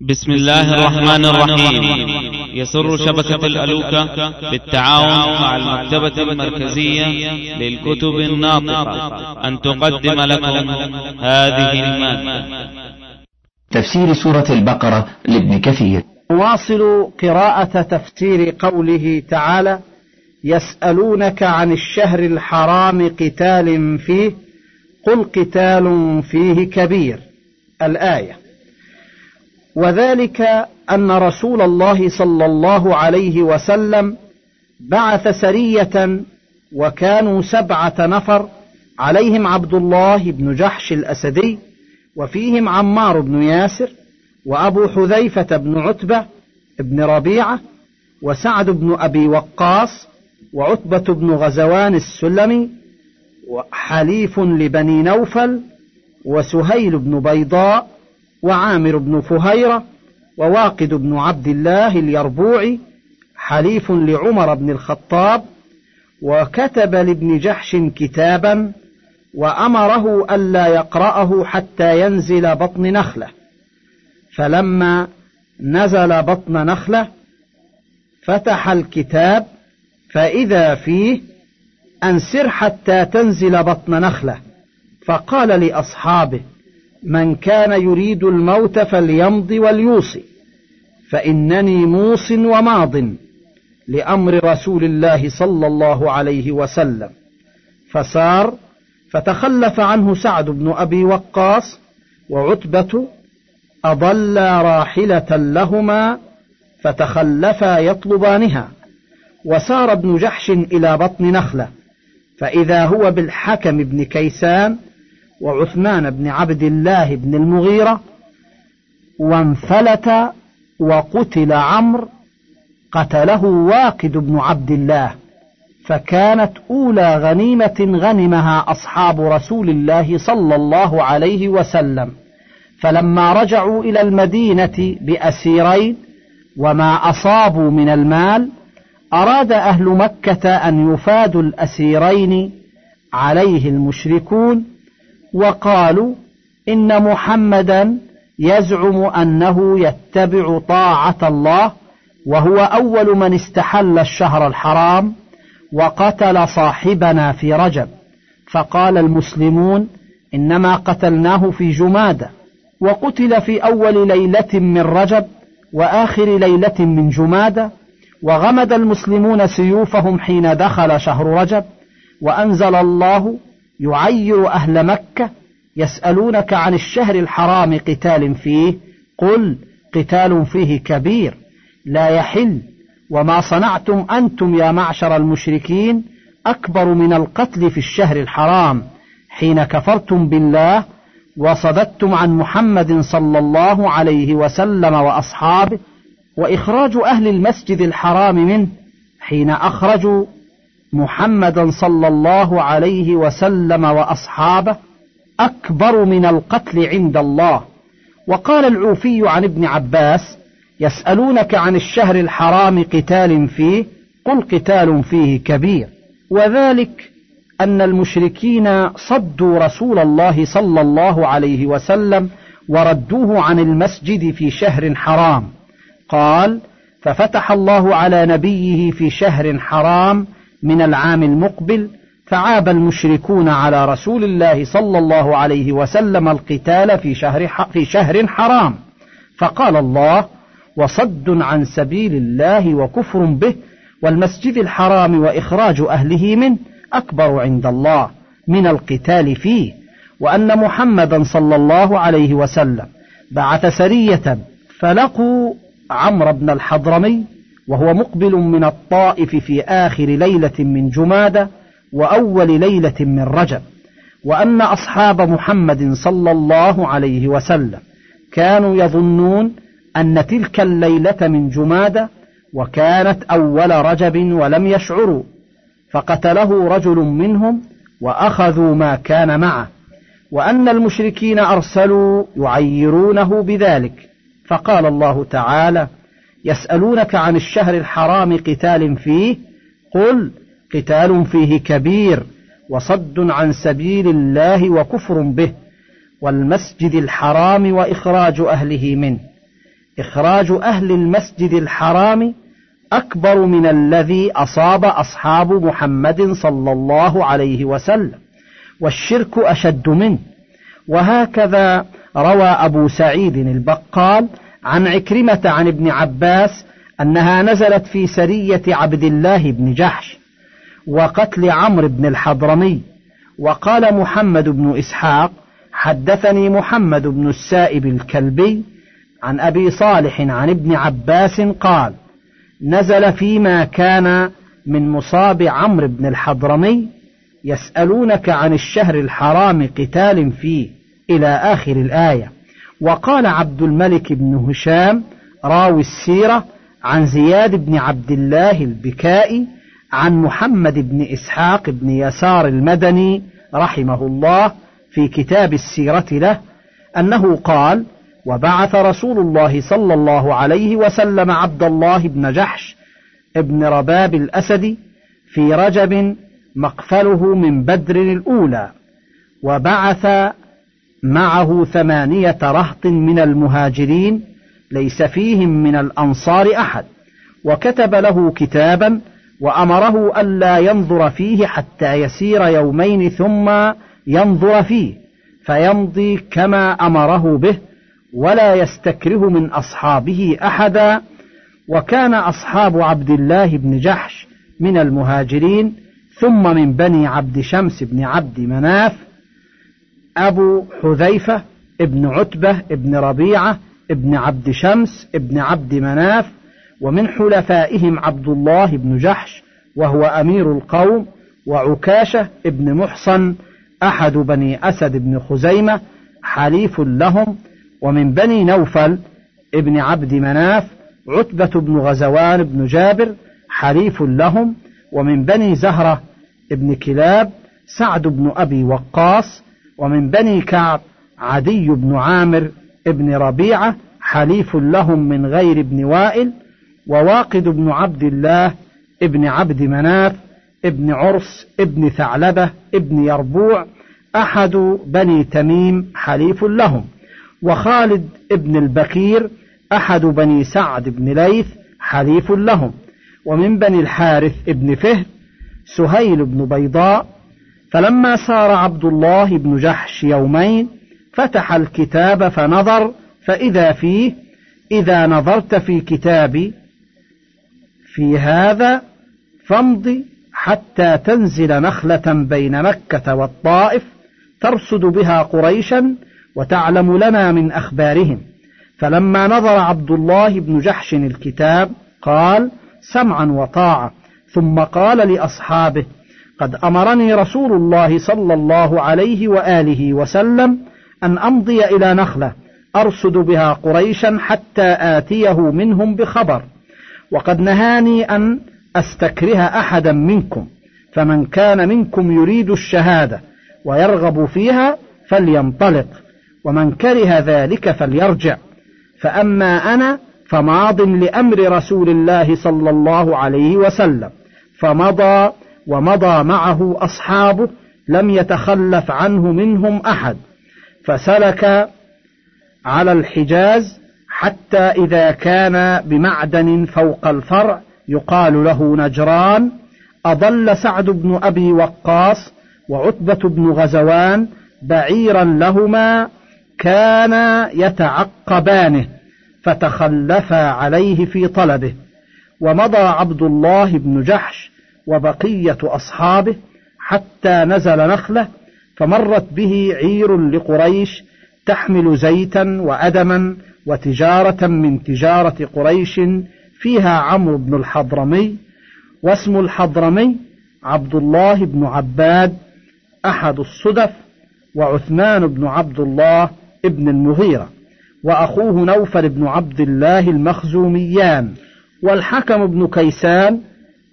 بسم الله الرحمن الرحيم. يسر شبكة الألوكة بالتعاون مع المكتبة المركزية للكتب الناطقة. أن تقدم لكم هذه المادة. تفسير سورة البقرة لابن كثير. نواصل قراءة تفسير قوله تعالى يسألونك عن الشهر الحرام قتال فيه قل قتال فيه كبير. الآية. وذلك أن رسول الله صلى الله عليه وسلم بعث سرية وكانوا سبعة نفر عليهم عبد الله بن جحش الأسدي وفيهم عمار بن ياسر وأبو حذيفة بن عتبة بن ربيعة وسعد بن أبي وقاص وعتبة بن غزوان السلمي وحليف لبني نوفل وسهيل بن بيضاء وعامر بن فهيرة وواقد بن عبد الله اليربوعي حليف لعمر بن الخطاب وكتب لابن جحش كتابا وأمره ألا يقرأه حتى ينزل بطن نخلة. فلما نزل بطن نخلة فتح الكتاب فإذا فيه أنسر حتى تنزل بطن نخلة. فقال لأصحابه من كان يريد الموت فليمض وليوصي فإنني موص وماض لأمر رسول الله صلى الله عليه وسلم. فسار فتخلف عنه سعد بن أبي وقاص وعتبة أضلا راحلة لهما فتخلفا يطلبانها. وسار ابن جحش إلى بطن نخلة فإذا هو بالحكم بن كيسان وعثمان بن عبد الله بن المغيرة وانفلت وقتل عمرو قتله واقد بن عبد الله فكانت أولى غنيمة غنمها أصحاب رسول الله صلى الله عليه وسلم. فلما رجعوا إلى المدينة بأسيرين وما أصابوا من المال أراد أهل مكة أن يفادوا الأسيرين عليه المشركون وقالوا إن محمدا يزعم أنه يتبع طاعة الله وهو أول من استحل الشهر الحرام وقتل صاحبنا في رجب. فقال المسلمون إنما قتلناه في جمادة وقتل في أول ليلة من رجب وآخر ليلة من جمادة وغمد المسلمون سيوفهم حين دخل شهر رجب وأنزل الله يعير أهل مكة يسألونك عن الشهر الحرام قتال فيه قل قتال فيه كبير لا يحل. وما صنعتم أنتم يا معشر المشركين أكبر من القتل في الشهر الحرام. حين كفرتم بالله وصددتم عن محمد صلى الله عليه وسلم وأصحابه وإخراج أهل المسجد الحرام منه حين أخرجوا محمدا صلى الله عليه وسلم وأصحابه أكبر من القتل عند الله. وقال العوفي عن ابن عباس يسألونك عن الشهر الحرام قتال فيه قل قتال فيه كبير. وذلك أن المشركين صدوا رسول الله صلى الله عليه وسلم وردوه عن المسجد في شهر حرام. قال ففتح الله على نبيه في شهر حرام من العام المقبل فعاب المشركون على رسول الله صلى الله عليه وسلم القتال في شهر في شهر حرام. فقال الله وصد عن سبيل الله وكفر به والمسجد الحرام وإخراج أهله منه أكبر عند الله من القتال فيه وأن محمدا صلى الله عليه وسلم بعث سرية فلقوا عمرو بن الحضرمي وهو مقبل من الطائف في آخر ليلة من جمادة وأول ليلة من رجب. وأن أصحاب محمد صلى الله عليه وسلم كانوا يظنون أن تلك الليلة من جمادة وكانت أول رجب ولم يشعروا فقتله رجل منهم وأخذوا ما كان معه. وأن المشركين أرسلوا يعيرونه بذلك. فقال الله تعالى يسألونك عن الشهر الحرام قتال فيه قل قتال فيه كبير وصد عن سبيل الله وكفر به والمسجد الحرام وإخراج أهله منه. إخراج أهل المسجد الحرام أكبر من الذي أصاب أصحاب محمد صلى الله عليه وسلم والشرك أشد منه. وهكذا روى أبو سعيد البقال عن عكرمة عن ابن عباس أنها نزلت في سرية عبد الله بن جحش وقتل عمرو بن الحضرمي وقال محمد بن إسحاق حدثني محمد بن السائب الكلبي عن أبي صالح عن ابن عباس قال نزل فيما كان من مصاب عمرو بن الحضرمي يسألونك عن الشهر الحرام قتال فيه إلى آخر الآية. وقال عبد الملك بن هشام راوي السيرة عن زياد بن عبد الله البكائي عن محمد بن إسحاق بن يسار المدني رحمه الله في كتاب السيرة له أنه قال وبعث رسول الله صلى الله عليه وسلم عبد الله بن جحش ابن رباب الأسدي في رجب مقفله من بدر الأولى وبعث معه ثمانية رهط من المهاجرين ليس فيهم من الأنصار أحد. وكتب له كتابا وأمره ألا ينظر فيه حتى يسير يومين ثم ينظر فيه فيمضي كما أمره به ولا يستكره من أصحابه أحدا. وكان أصحاب عبد الله بن جحش من المهاجرين ثم من بني عبد شمس بن عبد مناف أبو حذيفة ابن عتبة ابن ربيعة ابن عبد شمس ابن عبد مناف ومن حلفائهم عبد الله بن جحش وهو أمير القوم وعكاشة ابن محصن أحد بني أسد بن خزيمة حليف لهم ومن بني نوفل ابن عبد مناف عتبة بن غزوان بن جابر حليف لهم ومن بني زهرة ابن كلاب سعد بن أبي وقاص ومن بني كعب عدي بن عامر ابن ربيعة حليف لهم من غير ابن وائل وواقد بن عبد الله ابن عبد مناف ابن عرس ابن ثعلبة ابن يربوع أحد بني تميم حليف لهم وخالد ابن البكير أحد بني سعد بن ليث حليف لهم ومن بني الحارث ابن فهد سهيل بن بيضاء فلما سار عبد الله بن جحش يومين فتح الكتاب فنظر فإذا فيه إذا نظرت في كتابي في هذا فامض حتى تنزل نخلة بين مكة والطائف ترصد بها قريشا وتعلم لنا من أخبارهم. فلما نظر عبد الله بن جحش الكتاب قال سمعا وطاعة. ثم قال لأصحابه قد أمرني رسول الله صلى الله عليه وآله وسلم أن أمضي إلى نخلة أرصد بها قريشا حتى آتيه منهم بخبر وقد نهاني أن أستكره أحدا منكم فمن كان منكم يريد الشهادة ويرغب فيها فلينطلق ومن كره ذلك فليرجع فأما أنا فماض لأمر رسول الله صلى الله عليه وسلم فمضى ومضى معه أصحابه لم يتخلف عنه منهم أحد فسلك على الحجاز حتى إذا كان بمعدن فوق الفرع يقال له نجران أضل سعد بن أبي وقاص وعتبة بن غزوان بعيرا لهما كانا يتعقبانه فتخلفا عليه في طلبه. ومضى عبد الله بن جحش وبقية أصحابه حتى نزل نخلة فمرت به عير لقريش تحمل زيتا وأدما وتجارة من تجارة قريش فيها عمرو بن الحضرمي واسم الحضرمي عبد الله بن عباد أحد الصدف وعثمان بن عبد الله ابن المغيرة وأخوه نوفل بن عبد الله المخزوميان والحكم بن كيسان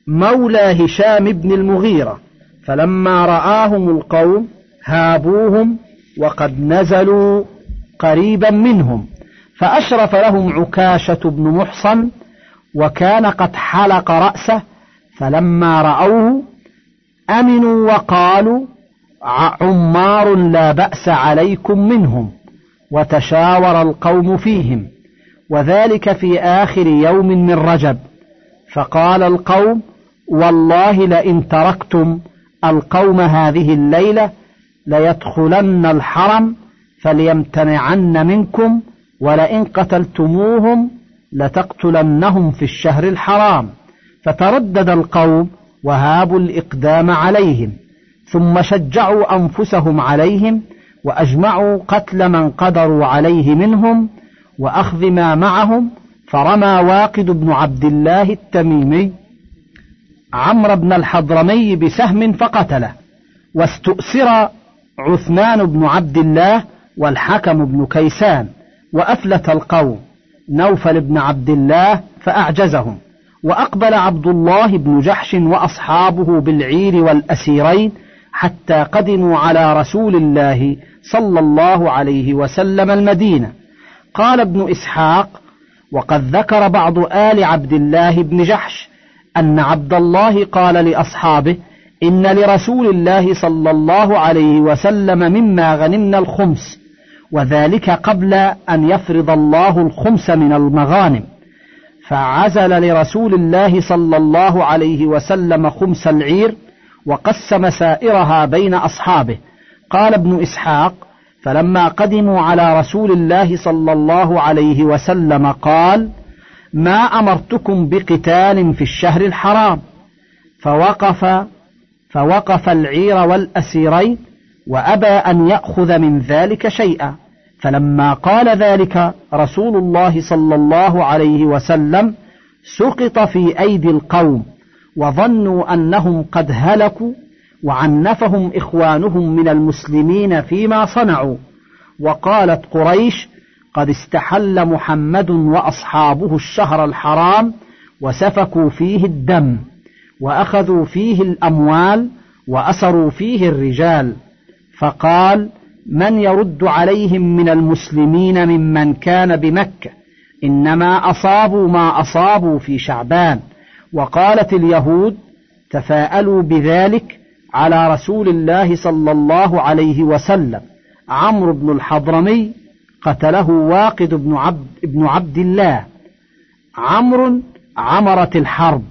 مولى هشام بن المغيرة فلما رآهم القوم هابوهم وقد نزلوا قريبا منهم فأشرف لهم عكاشة بن محصن وكان قد حلق رأسه فلما رأوه أمنوا وقالوا عمار لا بأس عليكم منهم وتشاور القوم فيهم وذلك في آخر يوم من رجب فقال القوم والله لئن تركتم القوم هذه الليلة ليدخلن الحرم فليمتنعن منكم ولئن قتلتموهم لتقتلنهم في الشهر الحرام. فتردد القوم وهابوا الإقدام عليهم ثم شجعوا أنفسهم عليهم وأجمعوا قتل من قدروا عليه منهم وأخذ ما معهم فرمى واقد بن عبد الله التميمي عمرو بن الحضرمي بسهم فقتله واستؤسر عثمان بن عبد الله والحكم بن كيسان وأفلت القوم نوفل بن عبد الله فأعجزهم وأقبل عبد الله بن جحش وأصحابه بالعير والأسيرين حتى قدموا على رسول الله صلى الله عليه وسلم المدينة. قال ابن إسحاق وقد ذكر بعض آل عبد الله بن جحش أن عبد الله قال لأصحابه إن لرسول الله صلى الله عليه وسلم مما غنمنا الخمس وذلك قبل أن يفرض الله الخمس من المغانم. فعزل لرسول الله صلى الله عليه وسلم خمس العير وقسم سائرها بين أصحابه. قال ابن إسحاق فلما قدموا على رسول الله صلى الله عليه وسلم قال ما أمرتكم بقتال في الشهر الحرام. فوقف فوقف العير والأسيرين وأبى أن يأخذ من ذلك شيئا. فلما قال ذلك رسول الله صلى الله عليه وسلم سقط في أيدي القوم وظنوا أنهم قد هلكوا وعنفهم إخوانهم من المسلمين فيما صنعوا. وقالت قريش قد استحل محمد وأصحابه الشهر الحرام وسفكوا فيه الدم وأخذوا فيه الأموال وأسروا فيه الرجال. فقال من يرد عليهم من المسلمين ممن كان بمكة؟ إنما أصابوا ما أصابوا في شعبان. وقالت اليهود تفاءلوا بذلك على رسول الله صلى الله عليه وسلم. عمرو بن الحضرمي قتله واقد بن عبد, بن عبد الله. عمرو عمرت الحرب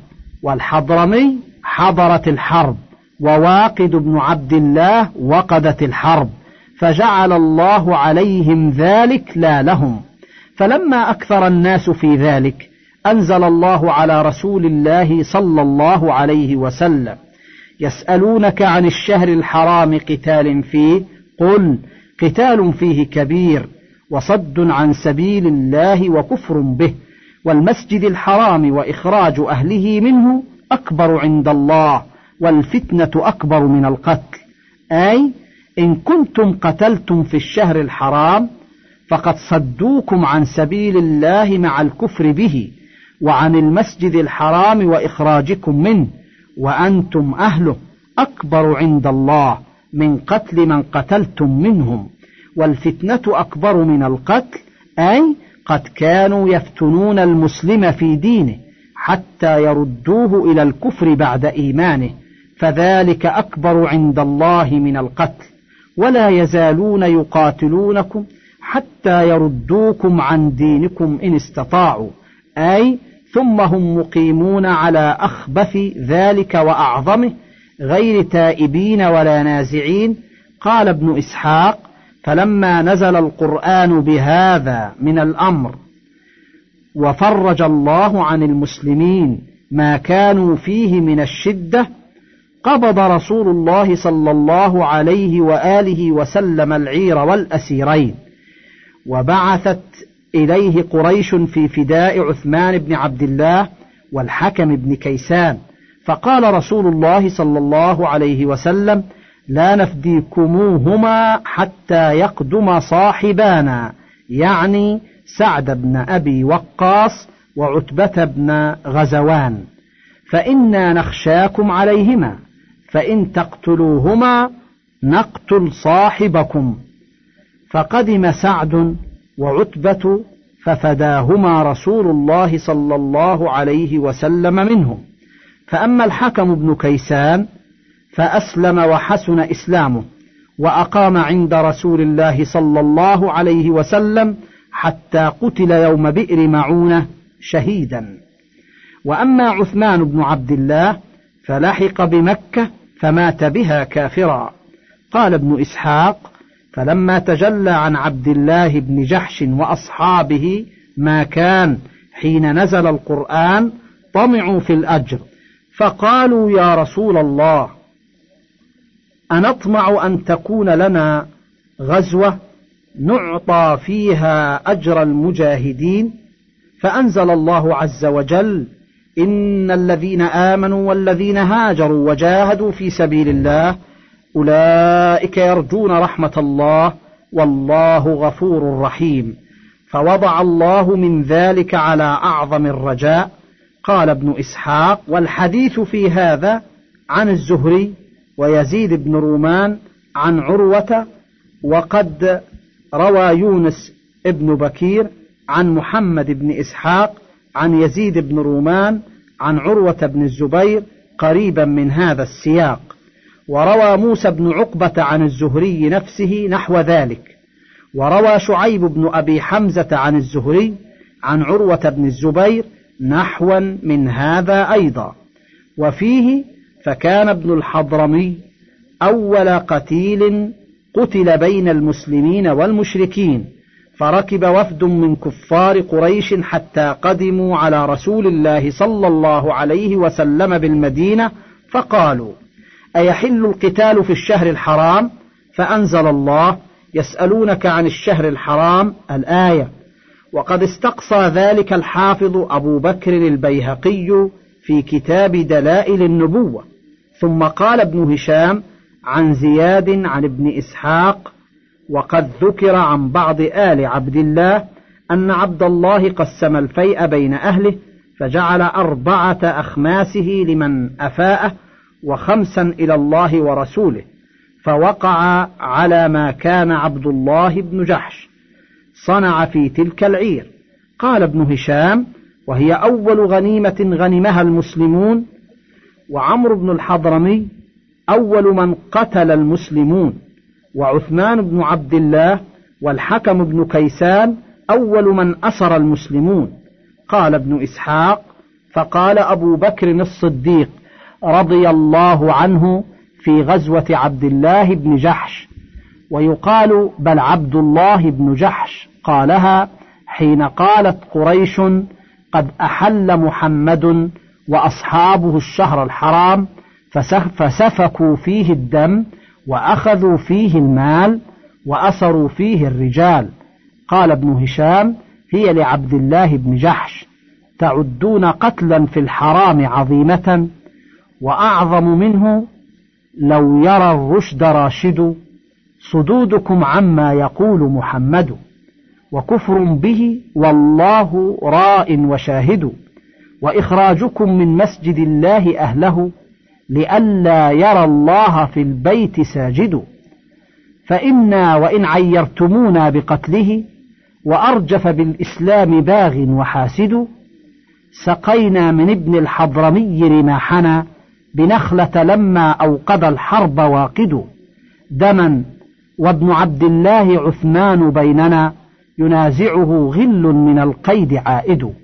والحضرمي حضرت الحرب وواقد بن عبد الله وقدت الحرب فجعل الله عليهم ذلك لا لهم. فلما أكثر الناس في ذلك أنزل الله على رسول الله صلى الله عليه وسلم يسألونك عن الشهر الحرام قتال فيه قل قتال فيه كبير. وصد عن سبيل الله وكفر به والمسجد الحرام وإخراج أهله منه أكبر عند الله والفتنة أكبر من القتل. أي إن كنتم قتلتم في الشهر الحرام فقد صدوكم عن سبيل الله مع الكفر به وعن المسجد الحرام وإخراجكم منه وأنتم أهله أكبر عند الله من قتل من قتلتم منهم. والفتنة أكبر من القتل أي قد كانوا يفتنون المسلم في دينه حتى يردوه إلى الكفر بعد إيمانه فذلك أكبر عند الله من القتل. ولا يزالون يقاتلونكم حتى يردوكم عن دينكم إن استطاعوا أي ثم هم مقيمون على أخبث ذلك وأعظمه غير تائبين ولا نازعين. قال ابن إسحاق فلما نزل القرآن بهذا من الأمر وفرج الله عن المسلمين ما كانوا فيه من الشدة قبض رسول الله صلى الله عليه وآله وسلم العير والأسيرين وبعثت إليه قريش في فداء عثمان بن عبد الله والحكم بن كيسان فقال رسول الله صلى الله عليه وسلم لا نفديكموهما حتى يقدم صاحبانا يعني سعد بن أبي وقاص وعتبة بن غزوان. فإنا نخشاكم عليهما فإن تقتلوهما نقتل صاحبكم. فقدم سعد وعتبة ففداهما رسول الله صلى الله عليه وسلم منهم. فأما الحكم بن كيسان فأسلم وحسن إسلامه وأقام عند رسول الله صلى الله عليه وسلم حتى قتل يوم بئر معونة شهيدا. وأما عثمان بن عبد الله فلحق بمكة فمات بها كافرا. قال ابن إسحاق فلما تجلى عن عبد الله بن جحش وأصحابه ما كان حين نزل القرآن طمعوا في الأجر فقالوا يا رسول الله أنطمع أن تكون لنا غزوة نعطى فيها أجر المجاهدين؟ فأنزل الله عز وجل إن الذين آمنوا والذين هاجروا وجاهدوا في سبيل الله أولئك يرجون رحمة الله والله غفور رحيم. فوضع الله من ذلك على أعظم الرجاء. قال ابن إسحاق والحديث في هذا عن الزهري ويزيد بن رومان عن عروة وقد روى يونس ابن بكير عن محمد بن إسحاق عن يزيد بن رومان عن عروة بن الزبير قريبا من هذا السياق. وروى موسى بن عقبة عن الزهري نفسه نحو ذلك. وروى شعيب بن أبي حمزة عن الزهري عن عروة بن الزبير نحوا من هذا أيضا. وفيه فكان ابن الحضرمي أول قتيل قتل بين المسلمين والمشركين فركب وفد من كفار قريش حتى قدموا على رسول الله صلى الله عليه وسلم بالمدينة فقالوا أيحل القتال في الشهر الحرام؟ فأنزل الله يسألونك عن الشهر الحرام الآية وقد استقصى ذلك الحافظ أبو بكر البيهقي في كتاب دلائل النبوة. ثم قال ابن هشام عن زياد عن ابن إسحاق وقد ذكر عن بعض آل عبد الله أن عبد الله قسم الفيء بين أهله فجعل أربعة أخماسه لمن أفاءه وخمسا إلى الله ورسوله فوقع على ما كان عبد الله بن جحش. صنع في تلك العير. قال ابن هشام وهي أول غنيمة غنمها المسلمون وعمرو بن الحضرمي أول من قتل المسلمون وعثمان بن عبد الله والحكم بن كيسان أول من أسر المسلمون. قال ابن إسحاق فقال أبو بكر الصديق رضي الله عنه في غزوة عبد الله بن جحش ويقال بل عبد الله بن جحش قالها حين قالت قريش قد أحل محمد وأصحابه الشهر الحرام فسفكوا فيه الدم وأخذوا فيه المال وأسروا فيه الرجال. قال ابن هشام هي لعبد الله بن جحش تعدون قتلا في الحرام عظيمة وأعظم منه لو يرى الرشد راشد صدودكم عما يقول محمد وكفر به والله راء وشاهد. وإخراجكم من مسجد الله أهله لئلا يرى الله في البيت ساجد فإنا وإن عيرتمونا بقتله وأرجف بالإسلام باغ وحاسد سقينا من ابن الحضرمي رماحنا بنخلة لما أوقد الحرب واقد. دما وابن عبد الله عثمان بيننا ينازعه غل من القيد عائد.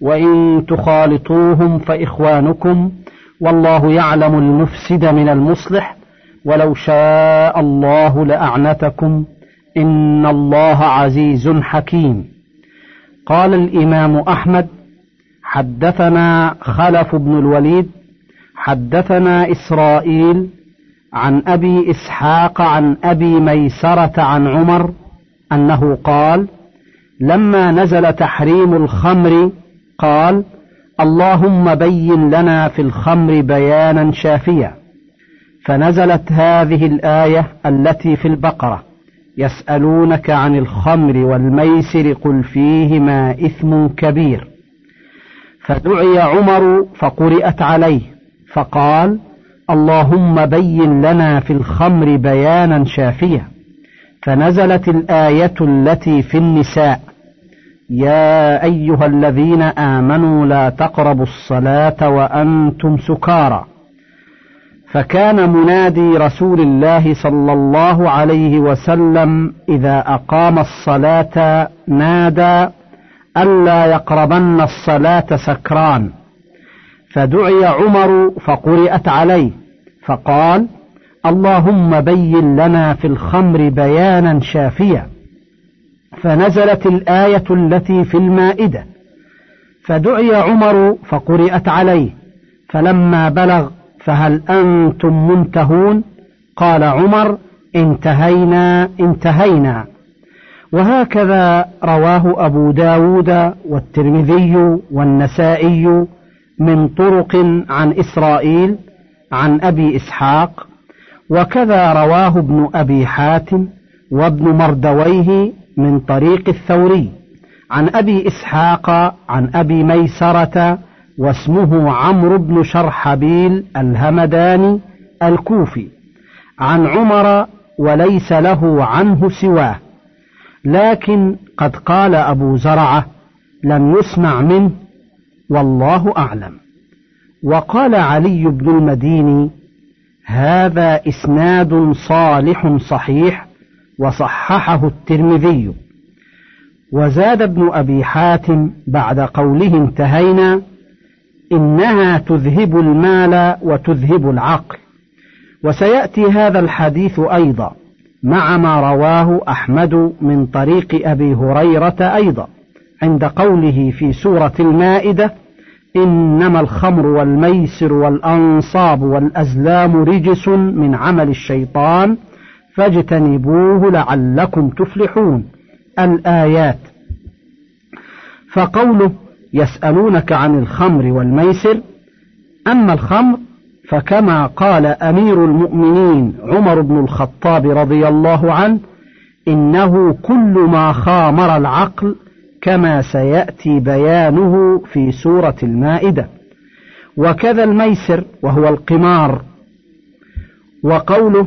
وإن تخالطوهم فإخوانكم والله يعلم المفسد من المصلح ولو شاء الله لأعنتكم إن الله عزيز حكيم. قال الإمام أحمد حدثنا خلف بن الوليد حدثنا إسرائيل عن أبي إسحاق عن أبي ميسرة عن عمر أنه قال لما نزل تحريم الخمر قال اللهم بين لنا في الخمر بيانا شافيا. فنزلت هذه الآية التي في البقرة يسألونك عن الخمر والميسر قل فيهما إثم كبير. فدعي عمر فقرئت عليه فقال اللهم بين لنا في الخمر بيانا شافيا. فنزلت الآية التي في النساء يا أيها الذين آمنوا لا تقربوا الصلاة وأنتم سكارى. فكان منادي رسول الله صلى الله عليه وسلم إذا أقام الصلاة نادى ألا يقربن الصلاة سكران. فدعي عمر فقرئت عليه فقال اللهم بين لنا في الخمر بيانا شافيا. فنزلت الآية التي في المائدة. فدعي عمر فقرئت عليه فلما بلغ فهل أنتم منتهون؟ قال عمر انتهينا انتهينا. وهكذا رواه أبو داود والترمذي والنسائي من طرق عن إسرائيل عن أبي إسحاق وكذا رواه ابن أبي حاتم وابن مردويه من طريق الثوري. عن أبي إسحاق عن أبي ميسرة واسمه عمرو بن شرحبيل الهمداني الكوفي. عن عمر وليس له عنه سواه. لكن قد قال أبو زرعة لم يسمع منه والله أعلم. وقال علي بن المديني هذا إسناد صالح صحيح وصححه الترمذي. وزاد ابن أبي حاتم بعد قوله انتهينا إنها تذهب المال وتذهب العقل. وسيأتي هذا الحديث أيضا مع ما رواه أحمد من طريق أبي هريرة أيضا عند قوله في سورة المائدة إنما الخمر والميسر والأنصاب والأزلام رجس من عمل الشيطان فاجتنبوه لعلكم تفلحون. الآيات. فقوله يسألونك عن الخمر والميسر. أما الخمر فكما قال أمير المؤمنين عمر بن الخطاب رضي الله عنه إنه كل ما خامر العقل كما سيأتي بيانه في سورة المائدة. وكذا الميسر وهو القمار. وقوله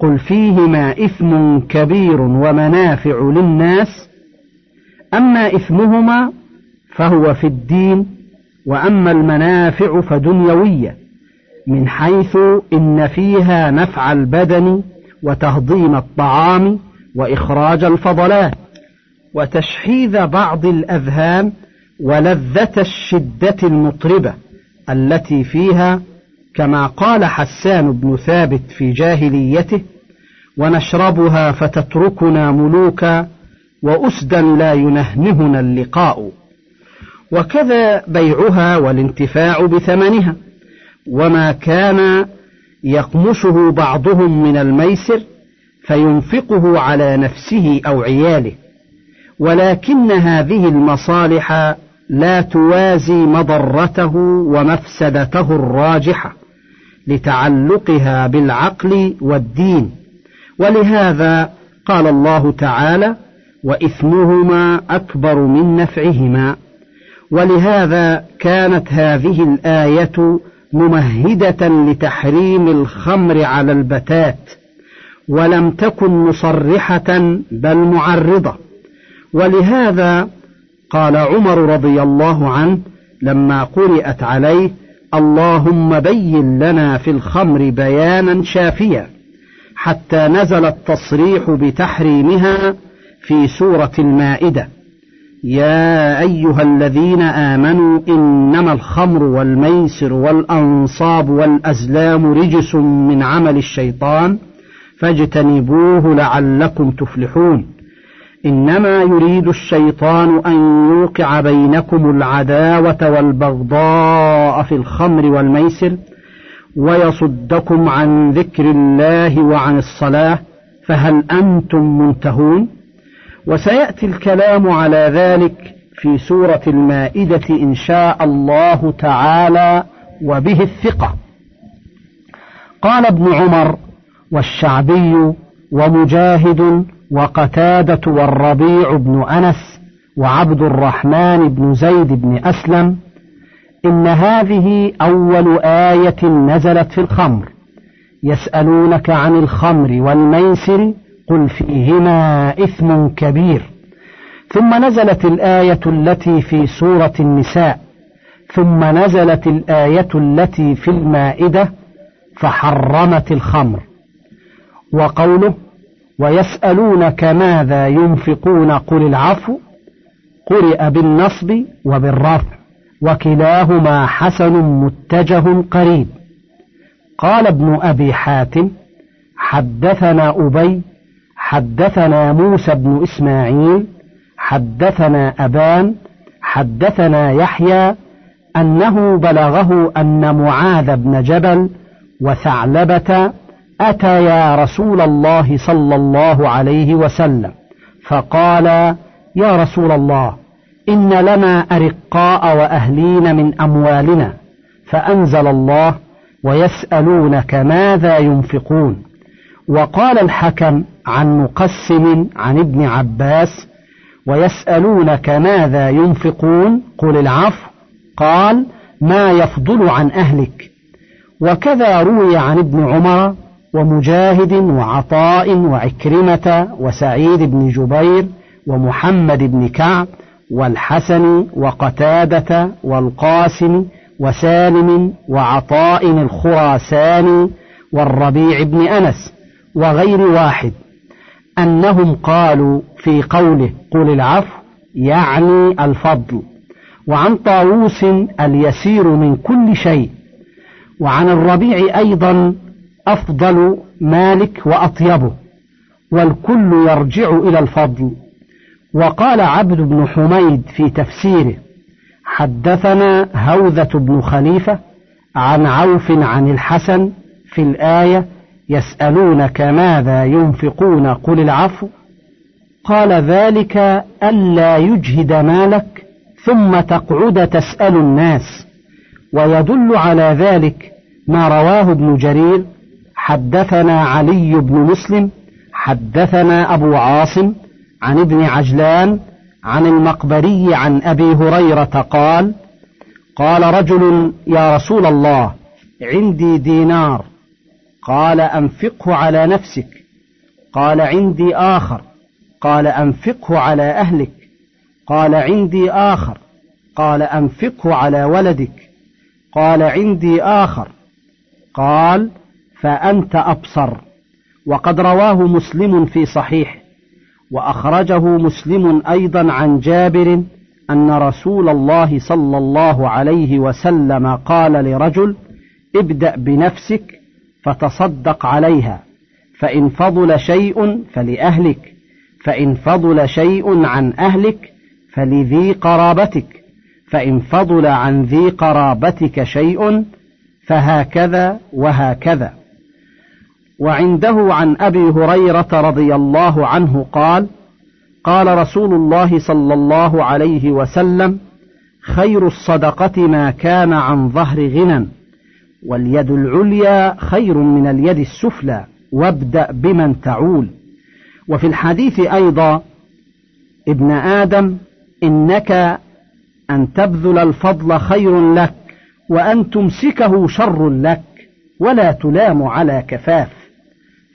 قل فيهما إثم كبير ومنافع للناس أما إثمهما فهو في الدين وأما المنافع فدنيوية من حيث إن فيها نفع البدن وتهضيم الطعام وإخراج الفضلات وتشحيذ بعض الأذهان ولذة الشدة المطربة التي فيها كما قال حسان بن ثابت في جاهليته ونشربها فتتركنا ملوكا وأسدا لا ينهنهنا اللقاء. وكذا بيعها والانتفاع بثمنها. وما كان يقمشه بعضهم من الميسر فينفقه على نفسه أو عياله. ولكن هذه المصالح لا توازي مضرته ومفسدته الراجحة. لتعلقها بالعقل والدين. ولهذا قال الله تعالى وإثمهما أكبر من نفعهما ولهذا كانت هذه الآية ممهدة لتحريم الخمر على البتات ولم تكن مصرحة بل معرضة. ولهذا قال عمر رضي الله عنه لما قرئت عليه اللهم بين لنا في الخمر بيانا شافيا حتى نزل التصريح بتحريمها في سورة المائدة. يا أيها الذين آمنوا إنما الخمر والميسر والأنصاب والأزلام رجس من عمل الشيطان فاجتنبوه لعلكم تفلحون. إنما يريد الشيطان أن يوقع بينكم العداوة والبغضاء في الخمر والميسر ويصدكم عن ذكر الله وعن الصلاة فهل أنتم منتهون؟ وسيأتي الكلام على ذلك في سورة المائدة إن شاء الله تعالى وبه الثقة. قال ابن عمر والشعبي ومجاهد وقتادة والربيع بن أنس وعبد الرحمن بن زيد بن أسلم إن هذه أول آية نزلت في الخمر. يسألونك عن الخمر والميسر قل فيهما إثم كبير. ثم نزلت الآية التي في سورة النساء. ثم نزلت الآية التي في المائدة فحرمت الخمر. وقوله ويسألونك ماذا ينفقون قل العفو قرئ بالنصب وبالرفع وكلاهما حسن متجه قريب. قال ابن أبي حاتم حدثنا أبي حدثنا موسى بن إسماعيل حدثنا أبان حدثنا يحيى أنه بلغه أن معاذ بن جبل وثعلبة أتيا رسول الله صلى الله عليه وسلم فقال يا رسول الله إن لنا أرقاء وأهلين من أموالنا فأنزل الله ويسألونك ماذا ينفقون. وقال الحكم عن مقسم عن ابن عباس ويسألونك ماذا ينفقون قل العفو قال ما يفضل عن أهلك. وكذا روي عن ابن عمر ومجاهد وعطاء وعكرمة وسعيد بن جبير ومحمد بن كعب والحسن وقتادة والقاسم وسالم وعطاء الخراساني والربيع بن أنس وغير واحد. أنهم قالوا في قوله قل العفو يعني الفضل. وعن طاووس اليسير من كل شيء. وعن الربيع أيضا أفضل مالك وأطيبه والكل يرجع إلى الفضل. وقال عبد بن حميد في تفسيره حدثنا هوذة بن خليفة عن عوف عن الحسن في الآية يسألونك ماذا ينفقون؟ قل العفو. قال ذلك ألا يجهد مالك ثم تقعد تسأل الناس. ويدل على ذلك ما رواه ابن جرير حدثنا علي بن مسلم حدثنا أبو عاصم عن ابن عجلان عن المقبري عن أبي هريرة قال قال رجل يا رسول الله عندي دينار قال أنفقه على نفسك قال عندي آخر قال أنفقه على أهلك قال عندي آخر قال أنفقه على ولدك قال عندي آخر قال فأنت أبصر. وقد رواه مسلم في صحيح وأخرجه مسلم أيضا عن جابر أن رسول الله صلى الله عليه وسلم قال لرجل ابدأ بنفسك فتصدق عليها فإن فضل شيء فلأهلك فإن فضل شيء عن أهلك فلذي قرابتك فإن فضل عن ذي قرابتك شيء فهكذا وهكذا. وعنده عن أبي هريرة رضي الله عنه قال قال رسول الله صلى الله عليه وسلم خير الصدقة ما كان عن ظهر غنى واليد العليا خير من اليد السفلى وابدأ بمن تعول. وفي الحديث أيضا ابن آدم إنك أن تبذل الفضل خير لك وأن تمسكه شر لك ولا تلام على كفاف.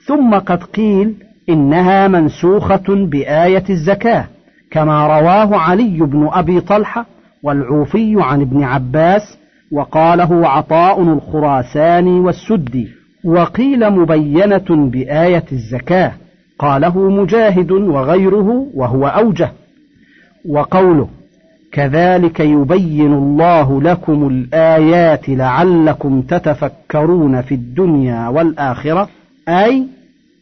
ثم قد قيل إنها منسوخة بآية الزكاة كما رواه علي بن أبي طلحة والعوفي عن ابن عباس وقاله عطاء الخراساني والسدي. وقيل مبينة بآية الزكاة قاله مجاهد وغيره وهو أوجه. وقوله كذلك يبين الله لكم الآيات لعلكم تتفكرون في الدنيا والآخرة أي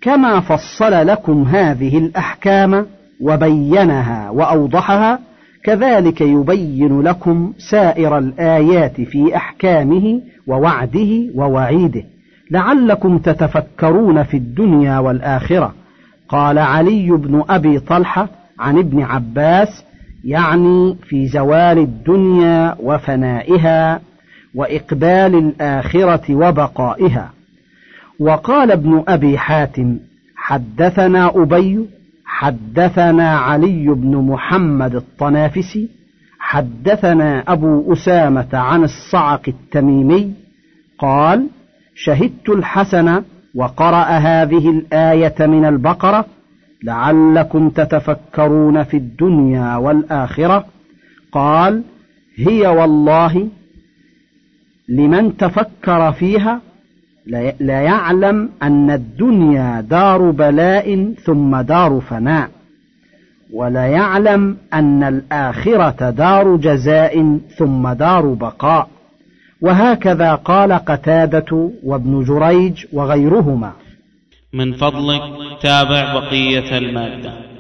كما فصل لكم هذه الأحكام وبينها وأوضحها كذلك يبين لكم سائر الآيات في أحكامه ووعده ووعيده. لعلكم تتفكرون في الدنيا والآخرة. قال علي بن أبي طلحة عن ابن عباس يعني في زوال الدنيا وفنائها وإقبال الآخرة وبقائها. وقال ابن أبي حاتم حدثنا أبي حدثنا علي بن محمد الطنافسي حدثنا أبو أسامة عن الصعق التميمي قال شهدت الحسن وقرأ هذه الآية من البقرة لعلكم تتفكرون في الدنيا والآخرة. قال هي والله لمن تفكر فيها لا يعلم أن الدنيا دار بلاء ثم دار فناء ولا يعلم أن الآخرة دار جزاء ثم دار بقاء. وهكذا قال قتادة وابن جريج وغيرهما. من فضلك تابع بقية المادة.